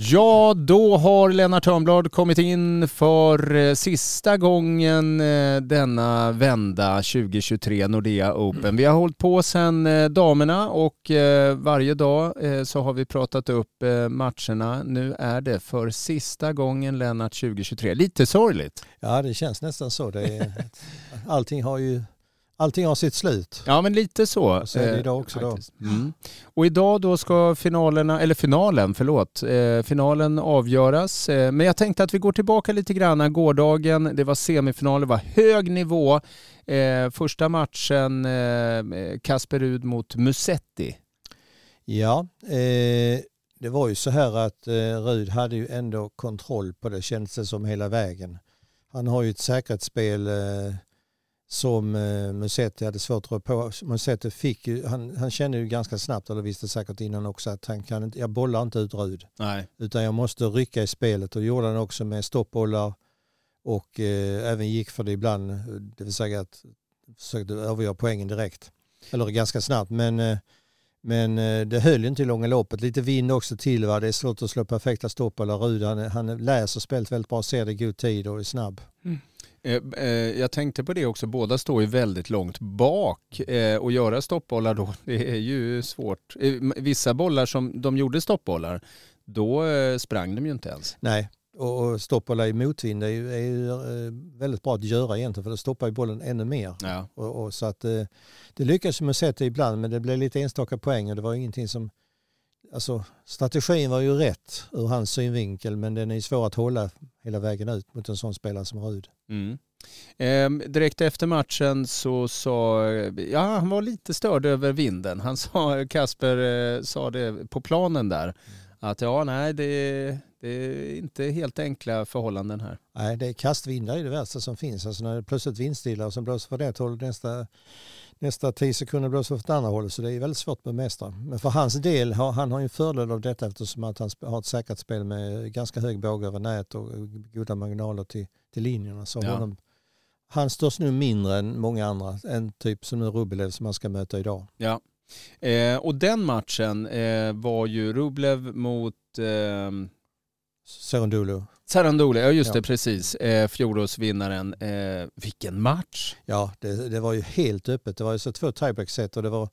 Ja, då har Lennart Törnblad kommit in för eh, sista gången eh, denna vända 2023 Nordea Open. Vi har hållit på sedan eh, damerna och varje dag så har vi pratat upp matcherna. Nu är det för sista gången Lennart 2023. Lite sorgligt. Ja, det känns nästan så. Det är, allting har ju allting har sitt slut. Ja, men lite så. så är det idag också då. Mm. Och idag då ska finalerna, eller finalen, förlåt, eh, finalen avgöras. Eh, men jag tänkte att vi går tillbaka lite grann. Gårdagen, det var semifinal, det var hög nivå. Eh, första matchen, eh, Kasper Rud mot Musetti. Ja, eh, det var ju så här att eh, Rud hade ju ändå kontroll på det, kändes det som hela vägen. Han har ju ett säkerhetsspel eh, som eh, Musetti hade svårt att rå på. Musetti fick ju, han, han kände ju ganska snabbt, eller visste säkert innan också, att han kan inte, jag bollar inte ut Rud. Nej. Utan jag måste rycka i spelet och det gjorde han också med stoppbollar och eh, även gick för det ibland, det vill säga att försökte övergöra poängen direkt. Eller ganska snabbt, men, eh, men eh, det höll ju inte i långa loppet. Lite vind också till, va? det är svårt att slå perfekta stoppbollar. Rud han, han läser spelet väldigt bra, ser det i god tid och är snabb. Mm. Eh, eh, jag tänkte på det också, båda står ju väldigt långt bak eh, och göra stoppbollar då, det är ju svårt. Vissa bollar som de gjorde stoppbollar, då sprang de ju inte ens. Nej, och stoppbollar i motvind är ju, är ju väldigt bra att göra egentligen för det stoppar ju bollen ännu mer. Ja. Och, och så att det lyckas med sättet ibland men det blev lite enstaka poäng och det var ingenting som Alltså strategin var ju rätt ur hans synvinkel men den är svår att hålla hela vägen ut mot en sån spelare som Rud. Mm. Eh, direkt efter matchen så sa, ja han var lite störd över vinden. Han sa, Kasper eh, sa det på planen där, mm. Att ja nej det, det är inte helt enkla förhållanden här. Nej, det är kastvindar är det värsta som finns. Alltså när det plötsligt vindstilla och sen blåser för det hållet nästa nästa tio sekunder blåser åt andra hållet så det är väldigt svårt att bemästra. Men för hans del, har, han har ju en fördel av detta eftersom att han har ett säkert spel med ganska hög båge över nät och goda marginaler till, till linjerna. Så ja. honom, han störs nu mindre än många andra, en typ som nu Rublev som man ska möta idag. Ja, eh, och den matchen eh, var ju Rublev mot eh... Serendulu. Sarandoli, ja just det, precis. Eh, fjolårsvinnaren. Eh, vilken match! Ja, det, det, var ju helt öppet. Det var ju så två tiebreak-set och det var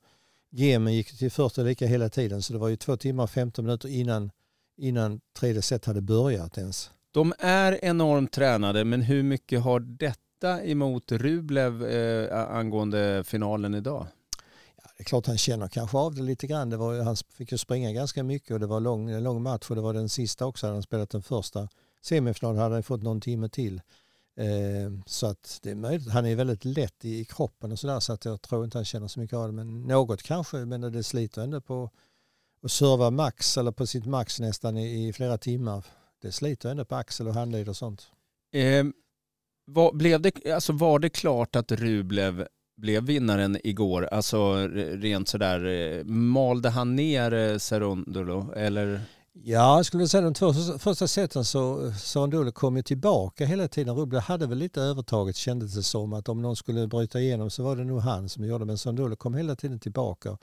gemen gick till första lika hela tiden så det var ju två timmar och 15 minuter innan, innan tredje set hade börjat ens. De är enormt tränade men hur mycket har detta emot Rublev eh, angående finalen idag? Det är klart han känner kanske av det lite grann. Det var, han fick ju springa ganska mycket och det var lång, en lång match och det var den sista också. Hade Han spelat den första semifinalen hade han fått någon timme till. Eh, så att det är möjligt. Han är väldigt lätt i kroppen och sådär så att jag tror inte han känner så mycket av det. Men något kanske, men det sliter ändå på att serva max eller på sitt max nästan i, flera timmar. Det sliter ändå på axel och handled och sånt. Eh, var, blev det, alltså var det klart att Rublev blev vinnaren igår? Alltså rent sådär, eh, malde han ner eh, Serondolo eller? Ja, jag skulle säga de två första seten så Sarandole kom ju tillbaka hela tiden. Rubble hade väl lite övertaget kändes det som att om någon skulle bryta igenom så var det nog han som gjorde det. Men Sarandole kom hela tiden tillbaka.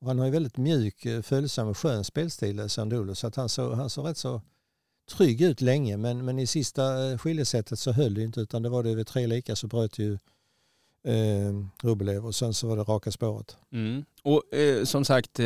Och han har ju väldigt mjuk, eh, följsam och skön spelstil eh, så att han såg, han såg rätt så trygg ut länge. Men, men i sista eh, skiljesättet så höll det inte utan det var det över tre lika så bröt ju eh, Rublev och sen så var det raka spåret. Mm. Och eh, som sagt, eh,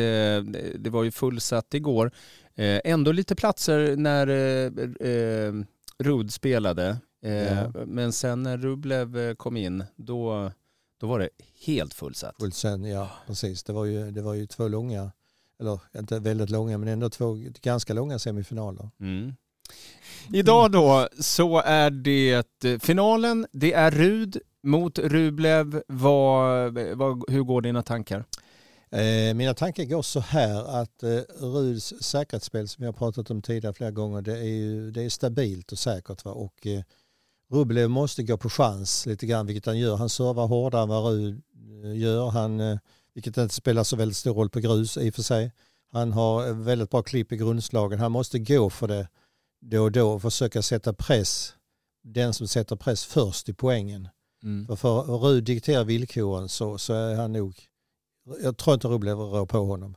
det var ju fullsatt igår. Eh, ändå lite platser när eh, eh, Rud spelade. Ja. Men sen när Rublev kom in, då, då var det helt fullsatt. Fullsatt, ja precis. Det var, ju, det var ju två långa, eller inte väldigt långa, men ändå två ganska långa semifinaler. Mm. Idag då så är det finalen, det är Rud mot Rublev. Vad, vad, hur går dina tankar? Eh, mina tankar går så här att eh, Ruds säkerhetsspel som jag pratat om tidigare flera gånger det är, ju, det är stabilt och säkert. Va? Och eh, Rublev måste gå på chans lite grann vilket han gör. Han servar hårdare än vad Rud eh, gör. Han, eh, vilket inte spelar så väldigt stor roll på grus i och för sig. Han har eh, väldigt bra klipp i grundslagen. Han måste gå för det då och då och försöka sätta press. Den som sätter press först i poängen. Mm. För, för Rud dikterar villkoren så, så är han nog jag tror inte Rublev rör på honom.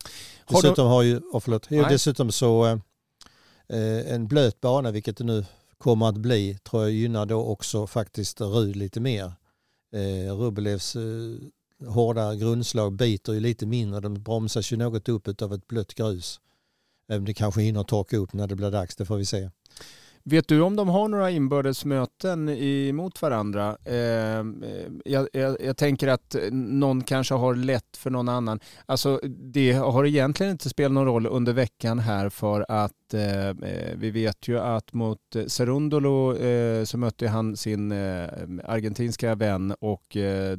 Dessutom har, du... har ju, oh, förlåt, dessutom så, Eh, en blöt bana, vilket det nu kommer att bli, tror jag gynnar då också faktiskt Rud lite mer. Eh, Rubelevs eh, hårda grundslag biter ju lite mindre, de bromsas ju något upp av ett blött grus. Även det kanske hinner torka upp när det blir dags, det får vi se. Vet du om de har några inbördes möten emot varandra? Eh, jag, jag, jag, tänker att någon kanske har lätt för någon annan. Alltså det har egentligen inte spelat någon roll under veckan här för att eh, vi vet ju att mot Serundolo eh, så mötte han sin eh, argentinska vän och eh,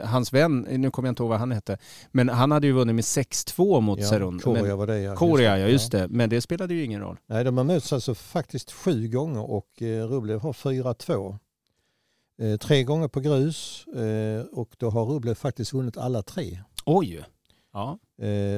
hans vän, nu kommer jag inte ihåg vad han hette, men han hade ju vunnit med 6-2 mot ja, Serundolo. Korea var det ja. Korea, ja just det. Men det spelade ju ingen roll. Nej, de har mötts alltså faktiskt sju gånger och eh, Rublev har 4-2. Eh, tre gånger på grus eh, och då har Rublev faktiskt vunnit alla tre. Oj! Ja.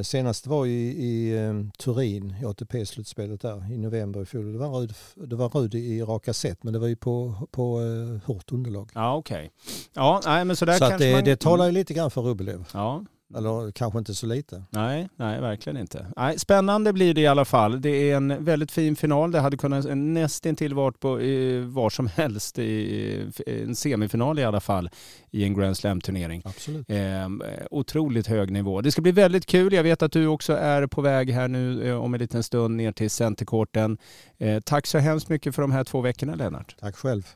Senast var i, i Turin i ATP-slutspelet där i november i fjol. Det var Rud, det var Rud i raka set men det var ju på, på hårt underlag. Ja okej. Okay. Ja, nej, men så där så att det, man... det talar ju lite grann för Rublev. Ja, eller kanske inte så lite. Nej, nej verkligen inte. Nej, spännande blir det i alla fall. Det är en väldigt fin final. Det hade kunnat nästintill varit på var som helst i en semifinal i alla fall i en Grand Slam-turnering. Absolut. Eh, otroligt hög nivå. Det ska bli väldigt kul. Jag vet att du också är på väg här nu eh, om en liten stund ner till Centercourten. Eh, tack så hemskt mycket för de här två veckorna Lennart. Tack själv.